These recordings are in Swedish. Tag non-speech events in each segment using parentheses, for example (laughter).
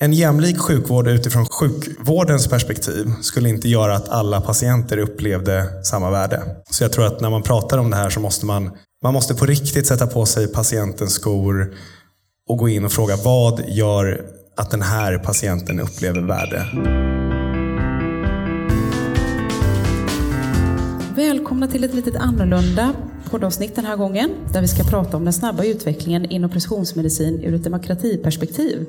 En jämlik sjukvård utifrån sjukvårdens perspektiv skulle inte göra att alla patienter upplevde samma värde. Så jag tror att när man pratar om det här så måste man, man måste på riktigt sätta på sig patientens skor och gå in och fråga vad gör att den här patienten upplever värde? Välkomna till ett litet annorlunda poddavsnitt den här gången där vi ska prata om den snabba utvecklingen inom precisionsmedicin ur ett demokratiperspektiv.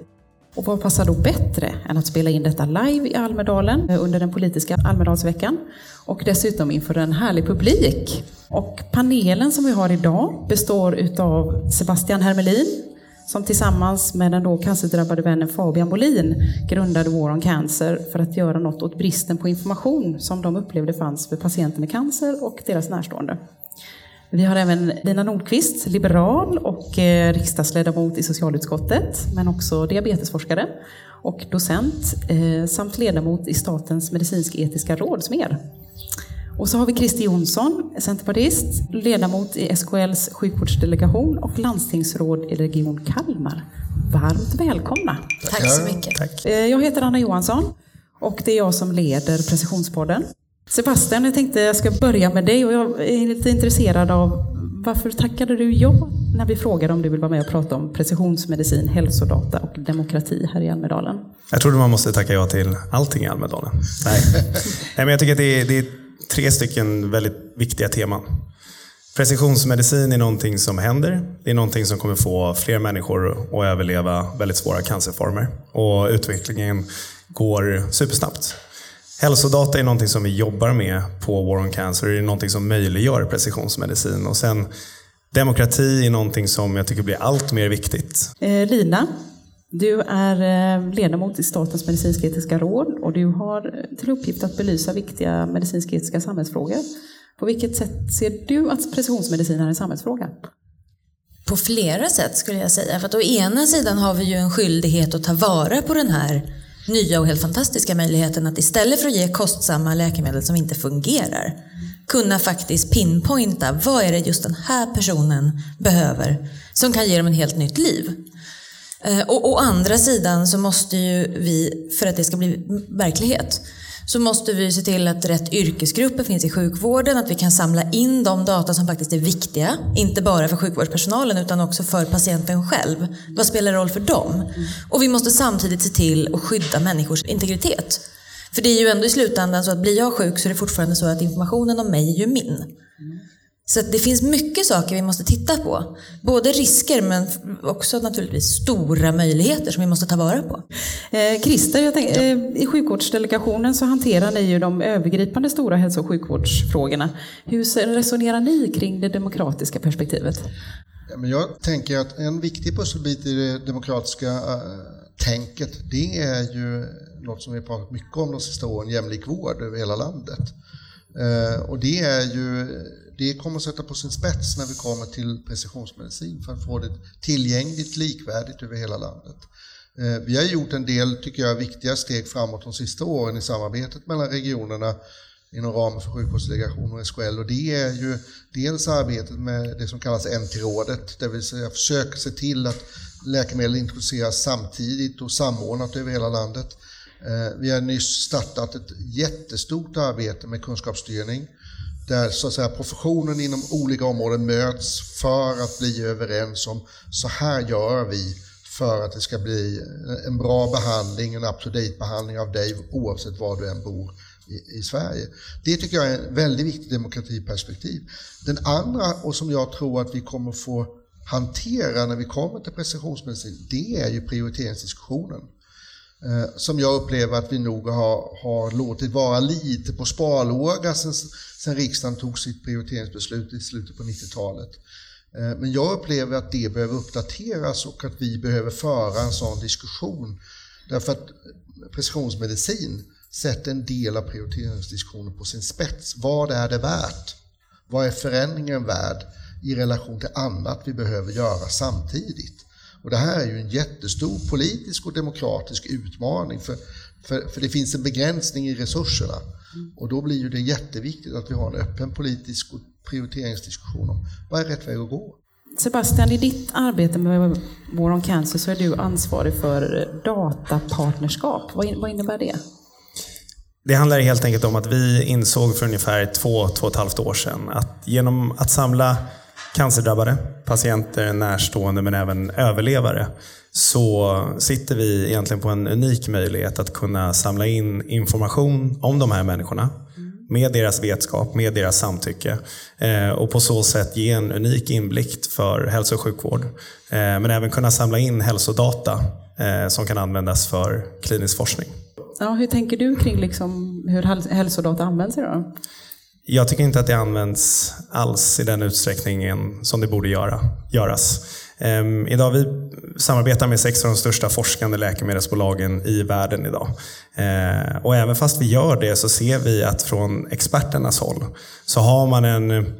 Och vad passar då bättre än att spela in detta live i Almedalen eh, under den politiska Almedalsveckan och dessutom inför en härlig publik. Och panelen som vi har idag består utav Sebastian Hermelin som tillsammans med den då cancerdrabbade vännen Fabian Bolin grundade War on Cancer för att göra något åt bristen på information som de upplevde fanns för patienter med cancer och deras närstående. Vi har även Lina Nordqvist, liberal och eh, riksdagsledamot i socialutskottet, men också diabetesforskare och docent eh, samt ledamot i Statens medicinsk-etiska råd, SMER. Och så har vi Christer Jonsson, centerpartist, ledamot i SKLs sjukvårdsdelegation och landstingsråd i Region Kalmar. Varmt välkomna! Tack så mycket. Tack. Eh, jag heter Anna Johansson och det är jag som leder Precisionspodden. Sebastian, jag tänkte jag ska börja med dig och jag är lite intresserad av varför tackade du ja när vi frågade om du vill vara med och prata om precisionsmedicin, hälsodata och demokrati här i Almedalen? Jag trodde man måste tacka ja till allting i Almedalen. Nej. (laughs) Nej, men jag tycker att det är, det är tre stycken väldigt viktiga teman. Precisionsmedicin är någonting som händer. Det är någonting som kommer få fler människor att överleva väldigt svåra cancerformer. Och utvecklingen går supersnabbt. Hälsodata är någonting som vi jobbar med på War on Cancer. Det är någonting som möjliggör precisionsmedicin. Och sen demokrati är någonting som jag tycker blir allt mer viktigt. Eh, Lina, du är eh, ledamot i Statens medicinsk-etiska råd och du har till uppgift att belysa viktiga medicinsk-etiska samhällsfrågor. På vilket sätt ser du att precisionsmedicin är en samhällsfråga? På flera sätt skulle jag säga. För att å ena sidan har vi ju en skyldighet att ta vara på den här nya och helt fantastiska möjligheten att istället för att ge kostsamma läkemedel som inte fungerar kunna faktiskt pinpointa vad är det just den här personen behöver som kan ge dem ett helt nytt liv. Eh, och å andra sidan så måste ju vi, för att det ska bli verklighet, så måste vi se till att rätt yrkesgrupper finns i sjukvården, att vi kan samla in de data som faktiskt är viktiga, inte bara för sjukvårdspersonalen utan också för patienten själv. Vad spelar roll för dem? Och vi måste samtidigt se till att skydda människors integritet. För det är ju ändå i slutändan så att blir jag sjuk så är det fortfarande så att informationen om mig är ju min. Så det finns mycket saker vi måste titta på. Både risker men också naturligtvis stora möjligheter som vi måste ta vara på. Eh, Christer, jag tänk, eh, i sjukvårdsdelegationen så hanterar ni ju de övergripande stora hälso och sjukvårdsfrågorna. Hur resonerar ni kring det demokratiska perspektivet? Ja, men jag tänker att en viktig pusselbit i det demokratiska äh, tänket, det är ju något som vi pratat mycket om de sista åren, jämlik vård över hela landet. Äh, och det är ju det kommer att sätta på sin spets när vi kommer till precisionsmedicin för att få det tillgängligt, likvärdigt över hela landet. Eh, vi har gjort en del, tycker jag, viktiga steg framåt de sista åren i samarbetet mellan regionerna inom ramen för sjukvårdsdelegationen och SKL och det är ju dels arbetet med det som kallas NT-rådet, det vill säga försöka se till att läkemedel introduceras samtidigt och samordnat över hela landet. Eh, vi har nyss startat ett jättestort arbete med kunskapsstyrning där så att säga, professionen inom olika områden möts för att bli överens om så här gör vi för att det ska bli en bra behandling, en up-to-date behandling av dig oavsett var du än bor i, i, Sverige. Det tycker jag är ett väldigt viktigt demokratiperspektiv. Den andra, och som jag tror att vi kommer få hantera när vi kommer till precisionsmedicin, det är ju prioriteringsdiskussionen. Eh, som jag upplever att vi nog har, har låtit vara lite på sparlåga sen, sen riksdagen tog sitt prioriteringsbeslut i slutet på 90-talet. Eh, men jag upplever att det behöver uppdateras och att vi behöver föra en sån diskussion. Därför att precisionsmedicin sätter en del av prioriteringsdiskussionen på sin spets. Vad är det värt? Vad är förändringen värd i relation till annat vi behöver göra samtidigt? Och det här är ju en jättestor politisk och demokratisk utmaning för, för, för det finns en begränsning i resurserna. Och då blir ju det jätteviktigt att vi har en öppen politisk och prioriteringsdiskussion om vad är rätt väg att gå. Sebastian, i ditt arbete med War on Cancer så är du ansvarig för datapartnerskap. Vad innebär det? Det handlar helt enkelt om att vi insåg för ungefär två, två och ett halvt år sedan att genom att samla cancerdrabbade, patienter, närstående men även överlevare så sitter vi egentligen på en unik möjlighet att kunna samla in information om de här människorna med deras vetskap, med deras samtycke eh, och på så sätt ge en unik inblick för hälso och sjukvård. Eh, men även kunna samla in hälsodata eh, som kan användas för klinisk forskning. Ja, hur tänker du kring liksom hur hälsodata används idag? Jag tycker inte att det används alls i den utsträckningen som det borde göra, göras. Um, idag vi samarbetar med sex av de största forskande läkemedelsbolagen i världen idag. Uh, och även fast vi gör det så ser vi att från experternas håll så har man en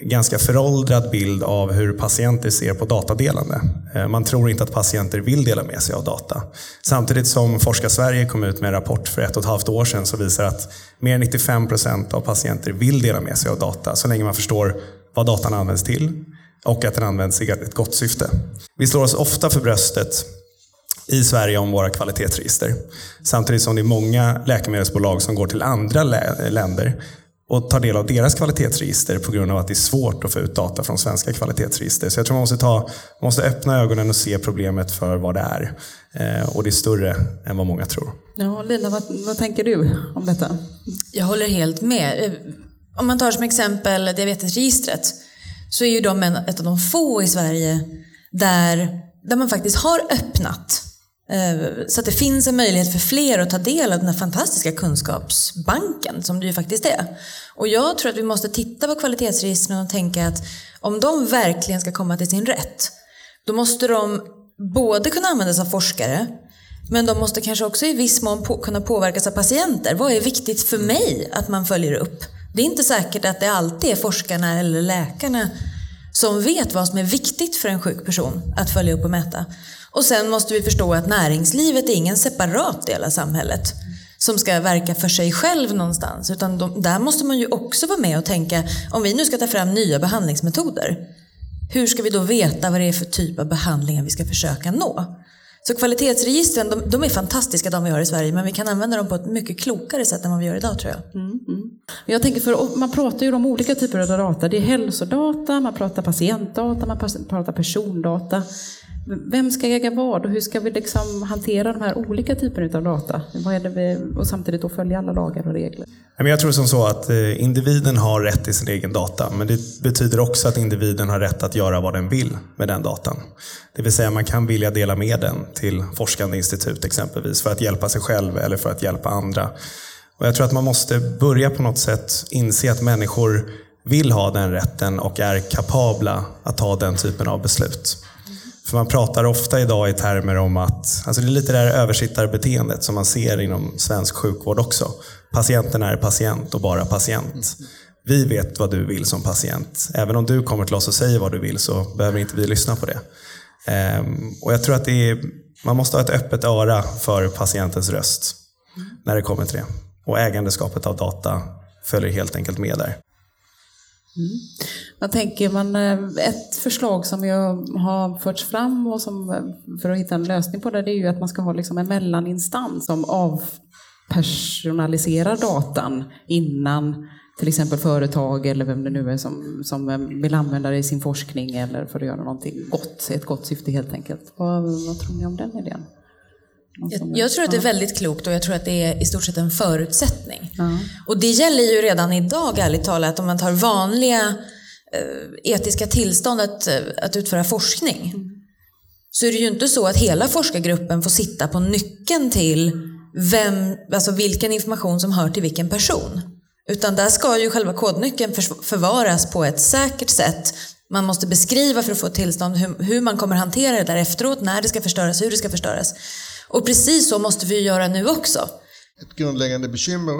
ganska föråldrad bild av hur patienter ser på datadelande. Eh, man tror inte att patienter vill dela med sig av data. Samtidigt som Forska Sverige kom ut med en rapport för ett och ett halvt år sedan som visar att mer än 95 procent av patienter vill dela med sig av data så länge man förstår vad datan används till och att den används i ett gott syfte. Vi slår oss ofta för bröstet i Sverige om våra kvalitetsregister. Samtidigt som det är många läkemedelsbolag som går till andra länder och tar del av deras kvalitetsregister på grund av att det är svårt att få ut data från svenska kvalitetsregister. Så jag tror man måste, ta, man måste öppna ögonen och se problemet för vad det är. Eh, och det är större än vad många tror. Ja, Lina, vad, vad tänker du om detta? Jag håller helt med. Om man tar som exempel diabetesregistret så är ju de en, ett av de få i Sverige där, där man faktiskt har öppnat eh, Eh, så att det finns en möjlighet för fler att ta del av den här fantastiska kunskapsbanken som det ju faktiskt är. Och jag tror att vi måste titta på kvalitetsregistren och tänka att om de verkligen ska komma till sin rätt, då måste de både kunna användas av forskare, men de måste kanske också i viss mån på, kunna påverkas av patienter. Vad är viktigt för mig att man följer upp? Det är inte säkert att det alltid är forskarna eller läkarna som vet vad som är viktigt för en sjuk person att följa upp och mäta. Och sen måste vi förstå att näringslivet är ingen separat del av samhället som ska verka för sig själv någonstans. Utan de, där måste man ju också vara med och tänka, om vi nu ska ta fram nya behandlingsmetoder, hur ska vi då veta vad det är för typ av behandlingar vi ska försöka nå? Så kvalitetsregistren, de, de, är fantastiska de vi har i Sverige, men vi kan använda dem på ett mycket klokare sätt än vad vi gör idag tror jag. Mm, mm. Jag tänker för, man pratar ju om olika typer av data. Det är hälsodata, man pratar patientdata, man pratar persondata. Vem ska äga vad och hur ska vi liksom hantera de här olika typerna av data? Vad är det vi, och samtidigt då följa alla lagar och regler. Jag tror som så att eh, individen har rätt till sin egen data, men det betyder också att individen har rätt att göra vad den vill med den datan. Det vill säga man kan vilja dela med den till forskande institut exempelvis för att hjälpa sig själv eller för att hjälpa andra. Och jag tror att man måste börja på något sätt inse att människor vill ha den rätten och är kapabla att ta den typen av beslut. För man pratar ofta idag i termer om att, alltså det är lite det här översittarbeteendet som man ser inom svensk sjukvård också. Patienten är patient och bara patient. Vi vet vad du vill som patient. Även om du kommer till oss och säger vad du vill så behöver inte vi lyssna på det. Ehm, och jag tror att det är, man måste ha ett öppet öra för patientens röst när det kommer till det. Och ägandeskapet av data följer helt enkelt med där. Mm. Man tänker man, eh, ett förslag som jag har förts fram och som, eh, för att hitta en lösning på det, det är ju att man ska ha liksom en mellaninstans som avpersonaliserar datan innan till exempel företag eller vem det nu är som, som eh, vill använda det i sin forskning eller för att göra någonting gott, ett gott syfte helt enkelt. Vad, vad tror ni om den idén? Jag, jag, tror att det är väldigt klokt och jag tror att det är i stort sett en förutsättning. Ja. Och det gäller ju redan idag, ärligt talat, om man tar vanliga eh, etiska tillstånd att, eh, att utföra forskning. Mm. Så är det ju inte så att hela forskargruppen får sitta på nyckeln till vem, alltså vilken information som hör till vilken person. Utan där ska ju själva kodnyckeln förvaras på ett säkert sätt. Man måste beskriva för att få tillstånd hur, hur man kommer hantera det där efteråt, när det ska förstöras, hur det ska förstöras. Och precis så måste vi göra nu också. Ett grundläggande bekymmer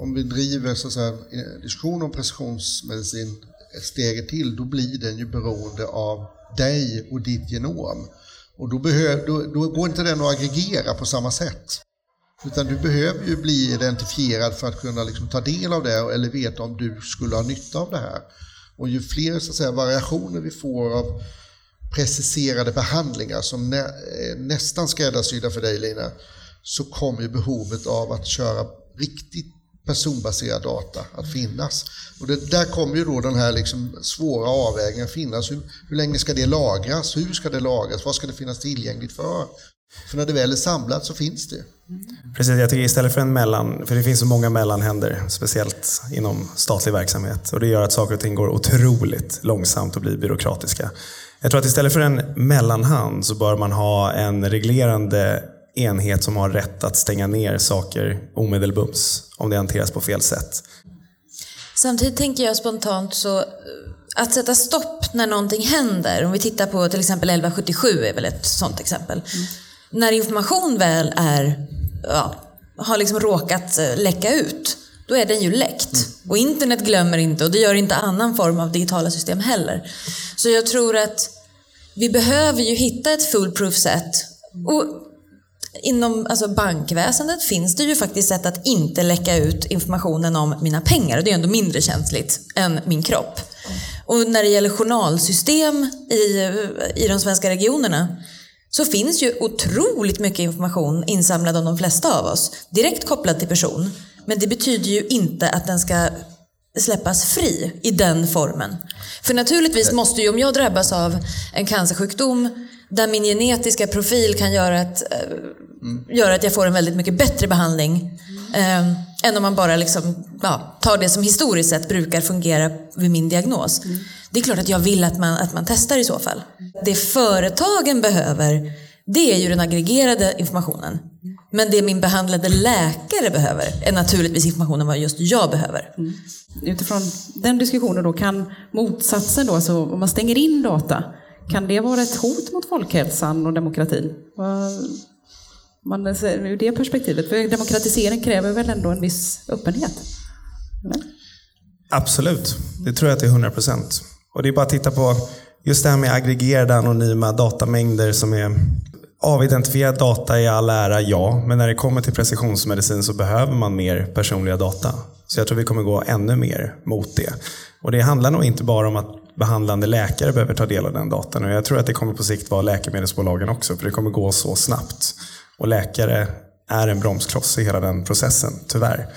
om vi driver så att säga, eh, diskussion om precisionsmedicin ett steg till, då blir den ju beroende av dig och ditt genom. Och då, behöv, då, då går inte den att aggregera på samma sätt. Utan du behöver ju bli identifierad för att kunna liksom ta del av det eller veta om du skulle ha nytta av det här. Och ju fler så att säga, variationer vi får av preciserade behandlingar som nä, eh, nästan skräddarsydda för dig Lina, så kommer ju behovet av att köra riktigt personbaserad data att finnas. Och det, där kommer ju då den här liksom svåra avvägningen finnas. Hur, hur länge ska det lagras? Hur ska det lagras? Vad ska det finnas tillgängligt för? För när det väl är samlat så finns det. Precis, jag tycker istället för en mellan, för det finns så många mellanhänder, speciellt inom statlig verksamhet. Och det gör att saker och ting går otroligt långsamt och blir byråkratiska. Jag tror att istället för en mellanhand så bör man ha en reglerande enhet som har rätt att stänga ner saker omedelbums om det hanteras på fel sätt. Samtidigt tänker jag spontant så att sätta stopp när någonting händer, om vi tittar på till exempel 1177 är väl ett sånt exempel. Mm. När information väl är, ja, har liksom råkat eh, läcka ut, då är den ju läckt. Mm. Och internet glömmer inte och det gör inte annan form av digitala system heller. Så jag tror att vi behöver ju hitta ett foolproof sätt. Och Inom alltså bankväsendet finns det ju faktiskt sätt att inte läcka ut informationen om mina pengar. Och det är ändå mindre känsligt än min kropp. Och när det gäller journalsystem i, i de svenska regionerna så finns ju otroligt mycket information insamlad om de flesta av oss. Direkt kopplad till person. Men det betyder ju inte att den ska släppas fri i den formen. För naturligtvis måste ju, om jag drabbas av en cancersjukdom där min genetiska profil kan göra att, mm. göra att jag får en väldigt mycket bättre behandling eh, än om man bara liksom, ja, tar det som historiskt sett brukar fungera vid min diagnos. Mm. Det är klart att jag vill att man, att man testar i så fall. Det företagen behöver, det är ju den aggregerade informationen. Men det min behandlade läkare behöver är naturligtvis informationen vad just jag behöver. Mm. Utifrån den diskussionen då, kan motsatsen då, så om man stänger in data, kan det vara ett hot mot folkhälsan och demokratin? Man, ur det perspektivet, för demokratisering kräver väl ändå en viss öppenhet? Eller? Absolut, det tror jag att det är 100 procent. Och det är bara att titta på just det här med aggregerade anonyma datamängder som är Avidentifierad data i all ära, ja. Men när det kommer till precisionsmedicin så behöver man mer personliga data. Så jag tror vi kommer gå ännu mer mot det. Och det handlar nog inte bara om att behandlande läkare behöver ta del av den datan. Och jag tror att det kommer på sikt vara läkemedelsbolagen också, för det kommer gå så snabbt. Och läkare är en bromskloss i hela den processen, tyvärr.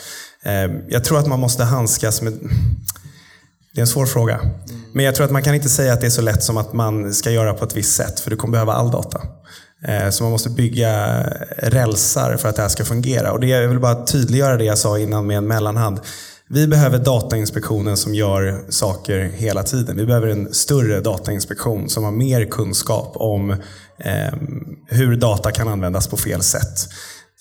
Eh, jag tror att man måste handskas med det är en svår fråga. Men jag tror att man kan inte säga att det är så lätt som att man ska göra på ett visst sätt, för du kommer behöva all data. Eh, så man måste bygga rälsar för att det här ska fungera. Och det, jag vill bara tydliggöra det jag sa innan med en mellanhand. Vi behöver Datainspektionen som gör saker hela tiden. Vi behöver en större datainspektion som har mer kunskap om eh, hur data kan användas på fel sätt.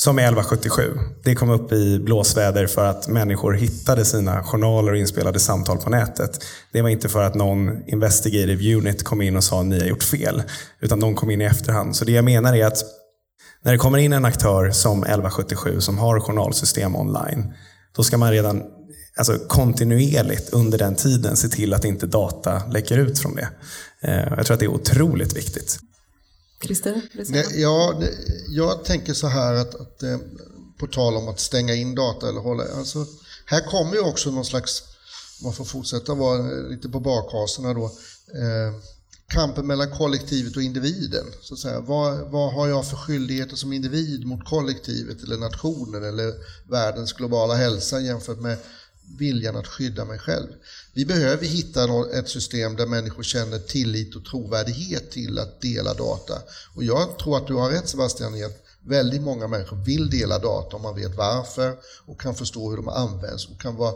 Som är 1177. Det kom upp i blåsväder för att människor hittade sina journaler och inspelade samtal på nätet. Det var inte för att någon investigative unit kom in och sa att ni har gjort fel. Utan de kom in i efterhand. Så det jag menar är att när det kommer in en aktör som 1177 som har journalsystem online. Då ska man redan alltså kontinuerligt under den tiden se till att inte data läcker ut från det. Eh, jag tror att det är otroligt viktigt. Christer? Ja, jag tänker så här att, att, eh, på tal om att stänga in data eller hålla, alltså, här kommer ju också någon slags, om man får fortsätta vara lite på bakhasorna då, eh, kampen mellan kollektivet och individen. Så att säga. Vad, vad har jag för skyldigheter som individ mot kollektivet eller nationen eller världens globala hälsa jämfört med viljan att skydda mig själv. Vi behöver hitta ett system där människor känner tillit och trovärdighet till att dela data. Och jag tror att du har rätt Sebastian i att väldigt många människor vill dela data om man vet varför och kan förstå hur de används och kan vara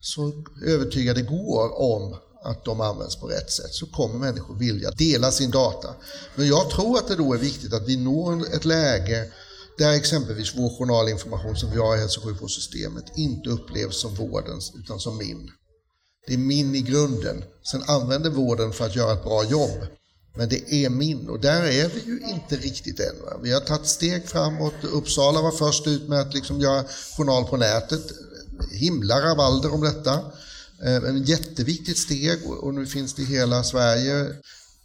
så övertygade det går om att de används på rätt sätt så kommer människor vilja dela sin data. Men jag tror att det då är viktigt att vi når ett läge där exempelvis vår journalinformation som vi har i hälso och sjukvårdssystemet inte upplevs som vårdens utan som min. Det är min i grunden. Sen använder vården för att göra ett bra jobb. Men det är min och där är vi ju inte riktigt än. Va? Vi har tagit steg framåt. Uppsala var först ut med att liksom göra journal på nätet. Himla rabalder om detta. Eh, en jätteviktigt steg och nu finns det i hela Sverige.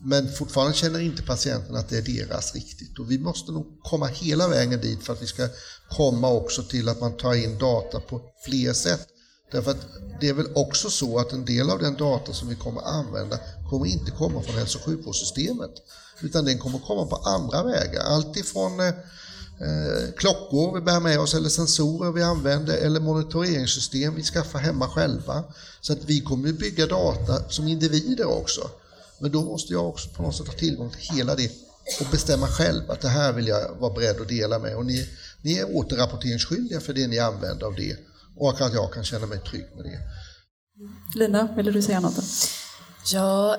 Men fortfarande känner inte patienten att det är deras riktigt. Och vi måste nog komma hela vägen dit för att vi ska komma också till att man tar in data på fler sätt. Därför att det är väl också så att en del av den data som vi kommer använda kommer inte komma från hälso och sjukvårdssystemet. Utan den kommer komma på andra vägar. Alltifrån eh, eh, klockor vi bär med oss eller sensorer vi använder eller monitoreringssystem vi skaffar hemma själva. Så att vi kommer bygga data som individer också. Men då måste jag också på något sätt ha tillgång till hela det och bestämma själv att det här vill jag vara beredd att dela med. Och ni, ni är återrapporteringsskyldiga för det ni använder av det och att jag kan känna mig trygg med det. Lina, ville du säga något? Ja,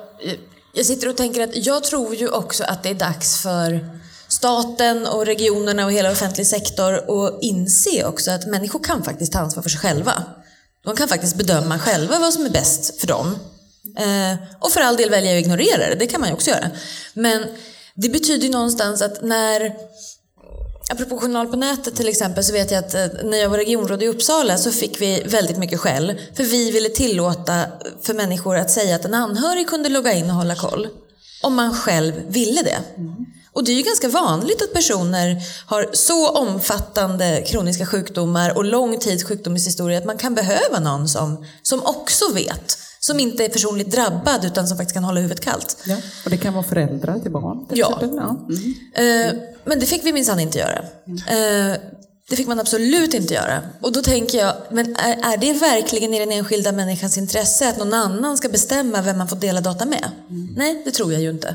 jag sitter och tänker att jag tror ju också att det är dags för staten och regionerna och hela offentlig sektor att inse också att människor kan faktiskt ta ansvar för sig själva. De kan faktiskt bedöma själva vad som är bäst för dem. Eh, och för all del välja att ignorera det, det kan man ju också göra. Men det betyder ju någonstans att när Apropå Journal på nätet till exempel så vet jag att eh, när jag var regionråd i Uppsala så fick vi väldigt mycket skäll. För vi ville tillåta för människor att säga att en anhörig kunde logga in och hålla koll. Om man själv ville det. Och det är ju ganska vanligt att personer har så omfattande kroniska sjukdomar och lång tids sjukdomshistoria att man kan behöva någon som, som också vet som inte är personligt drabbad utan som faktiskt kan hålla huvudet kallt. Ja, och det kan vara föräldrar till barn. Till ja. ja. Mm. Eh, men det fick vi minsann inte göra. Eh, det fick man absolut inte göra. Och då tänker jag, men är, är det verkligen i den enskilda människans intresse att någon annan ska bestämma vem man får dela data med? Mm. Nej, det tror jag ju inte.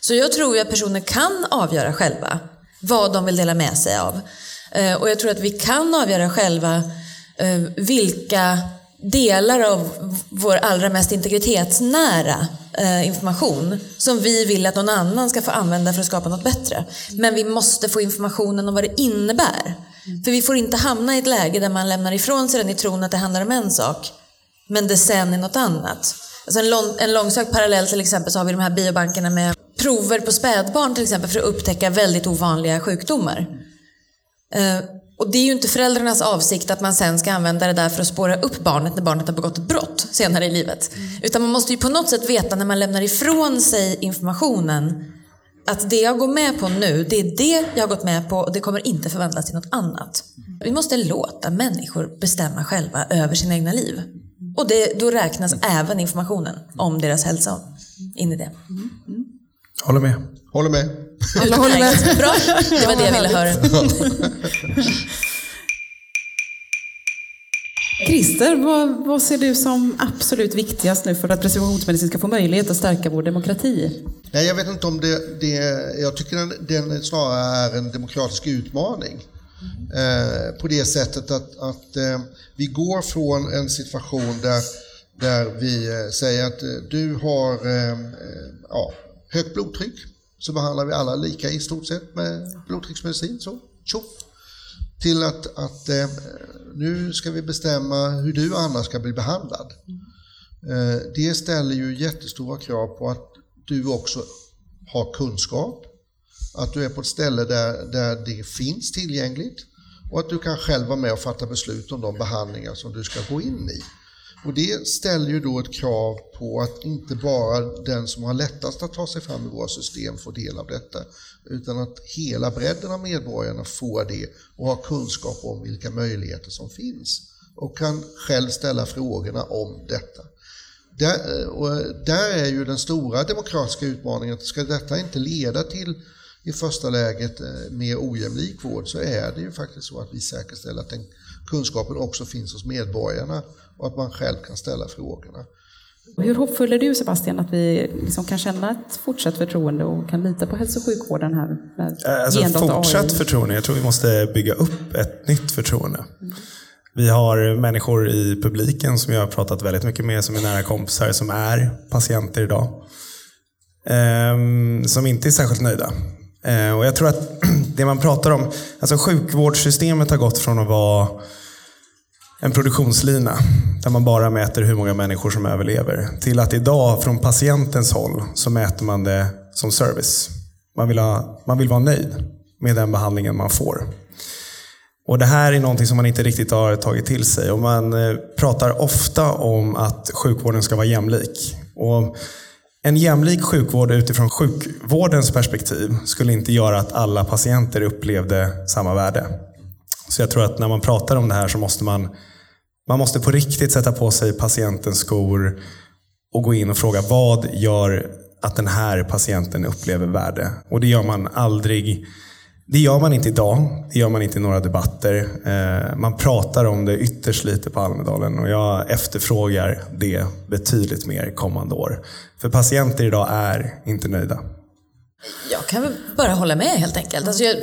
Så jag tror ju att personer kan avgöra själva vad de vill dela med sig av. Eh, och jag tror att vi kan avgöra själva vilka delar av vår allra mest integritetsnära eh, information som vi vill att någon annan ska få använda för att skapa något bättre. Men vi måste få informationen om vad det innebär. För vi får inte hamna i ett läge där man lämnar ifrån sig den i tron att det handlar om en sak, men det sen är något annat. Alltså en, lång, en långsökt parallell till exempel så har vi de här biobankerna med prover på spädbarn till exempel för att upptäcka väldigt ovanliga sjukdomar. Eh, och det är ju inte föräldrarnas avsikt att man sen ska använda det där för att spåra upp barnet när barnet har begått ett brott senare i livet. Mm. Utan man måste ju på något sätt veta när man lämnar ifrån sig informationen att det jag går med på nu, det är det jag har gått med på och det kommer inte förvandlas till något annat. Vi måste låta människor bestämma själva över sina egna liv. Och det, då räknas även informationen om deras hälsa in i det. Håller med. Håller med. Alla håller med. Bra, det var det jag ville höra. Christer, vad, vad, ser du som absolut viktigast nu för att precisionsmedicin ska få möjlighet att stärka vår demokrati? Nej, jag vet inte om det, det jag tycker den, den snarare är en demokratisk utmaning. Eh, på det sättet att, att eh, vi går från en situation där, där vi eh, säger att eh, du har eh, eh, ja, högt blodtryck, så behandlar vi alla lika i stort sett med blodtrycksmedicin. Så, tjoff! Till att, att eh, nu ska vi bestämma hur du och Anna ska bli behandlad. Eh, det ställer ju jättestora krav på att du också har kunskap, att du är på ett ställe där, där det finns tillgängligt och att du kan själv vara med och fatta beslut om de behandlingar som du ska gå in i. Och det ställer ju då ett krav på att inte bara den som har lättast att ta sig fram i våra system får del av detta, utan att hela bredden av medborgarna får det och har kunskap om vilka möjligheter som finns och kan själv ställa frågorna om detta. Där, och där är ju den stora demokratiska utmaningen att ska detta inte leda till i första läget eh, mer ojämlik vård så är det ju faktiskt så att vi säkerställer att den kunskapen också finns hos medborgarna och att man själv kan ställa frågorna. Hur hoppfull är du Sebastian att vi liksom kan känna ett fortsatt förtroende och kan lita på hälso och sjukvården här? Eh, alltså, fortsatt förtroende, jag tror vi måste bygga upp ett nytt förtroende. Vi har människor i publiken som jag har pratat väldigt mycket med, som är nära kompisar, som är patienter idag. Ehm, som inte är särskilt nöjda. Ehm, och jag tror att det man pratar om, alltså sjukvårdssystemet har gått från att vara en produktionslina där man bara mäter hur många människor som överlever. Till att idag från patientens håll så mäter man det som service. Man vill, ha, man vill vara nöjd med den behandlingen man får. Och Det här är någonting som man inte riktigt har tagit till sig. Och man eh, pratar ofta om att sjukvården ska vara jämlik. Och en jämlik sjukvård utifrån sjukvårdens perspektiv skulle inte göra att alla patienter upplevde samma värde. Så jag tror att när man pratar om det här så måste man Man måste på riktigt sätta på sig patientens skor och gå in och fråga vad gör att den här patienten upplever värde? Och det gör man aldrig det gör man inte idag. Det gör man inte i några debatter. Eh, man pratar om det ytterst lite på Almedalen och jag efterfrågar det betydligt mer kommande år. För patienter idag är inte nöjda. Jag kan bara hålla med helt enkelt. Alltså jag,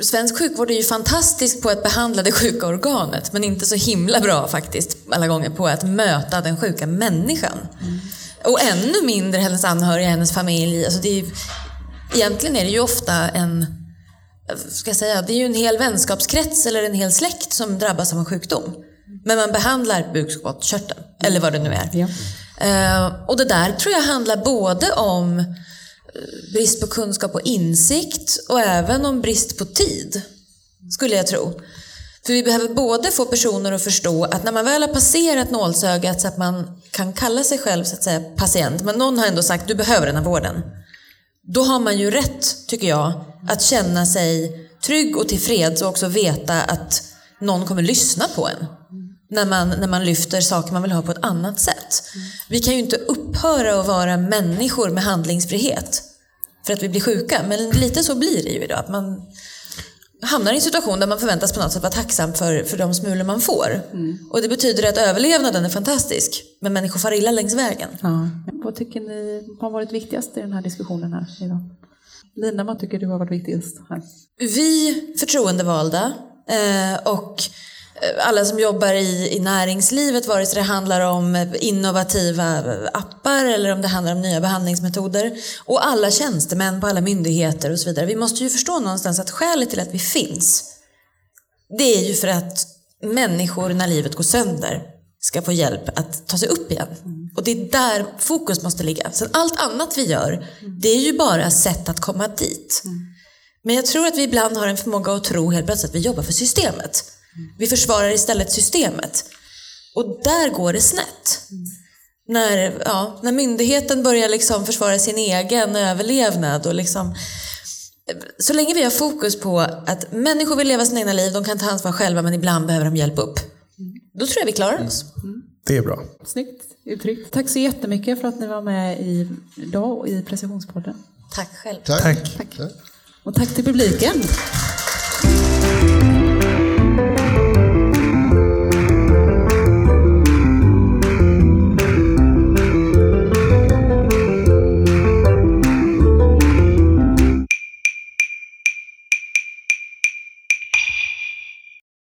svensk sjukvård är ju fantastisk på att behandla det sjuka organet men inte så himla bra faktiskt alla gånger på att möta den sjuka människan. Mm. Och ännu mindre hennes anhöriga, hennes familj. Alltså det är, egentligen är det ju ofta en ska jag säga, det är ju en hel vänskapskrets eller en hel släkt som drabbas av en sjukdom. Men man behandlar bukspottkörteln, eller vad det nu är. Ja. Uh, och det där tror jag handlar både om eh, brist på kunskap och insikt och även om brist på tid, skulle jag tro. För vi behöver både få personer att förstå att när man väl har passerat nålsögat så att man kan kalla sig själv så att säga patient, men någon har ändå sagt du behöver den här vården. Då har man ju rätt, tycker jag, att känna sig trygg och tillfreds och också veta att någon kommer lyssna på en. När man, när man lyfter saker man vill ha på ett annat sätt. Vi kan ju inte upphöra att vara människor med handlingsfrihet för att vi blir sjuka. Men lite så blir det ju idag. Att man hamnar i en situation där man förväntas på något sätt vara tacksam för, för de smulor man får. Mm. Och det betyder att överlevnaden är fantastisk. Men människor far illa längs vägen. Ja. Vad tycker ni har varit viktigast i den här diskussionen här idag? Lina, vad tycker du har varit viktigast här? Vi förtroendevalda eh, och alla som jobbar i, i näringslivet, vare sig det handlar om innovativa appar eller om det handlar om nya behandlingsmetoder. Och alla tjänstemän på alla myndigheter och så vidare. Vi måste ju förstå någonstans att skälet till att vi finns, det är ju för att människor när livet går sönder ska få hjälp att ta sig upp igen. Och det är där fokus måste ligga. Sen allt annat vi gör, det är ju bara sätt att komma dit. Men jag tror att vi ibland har en förmåga att tro helt plötsligt att vi jobbar för systemet. Vi försvarar istället systemet. Och där går det snett. När, ja, när myndigheten börjar liksom försvara sin egen överlevnad och liksom så länge vi har fokus på att människor vill leva sina egna liv, de kan ta ansvar själva men ibland behöver de hjälp upp. Då tror jag vi klarar oss. Mm. Det är bra. Snyggt uttryckt. Tack så jättemycket för att ni var med idag i Precisionspodden. Tack själv. Tack. Tack. tack. Och tack till publiken.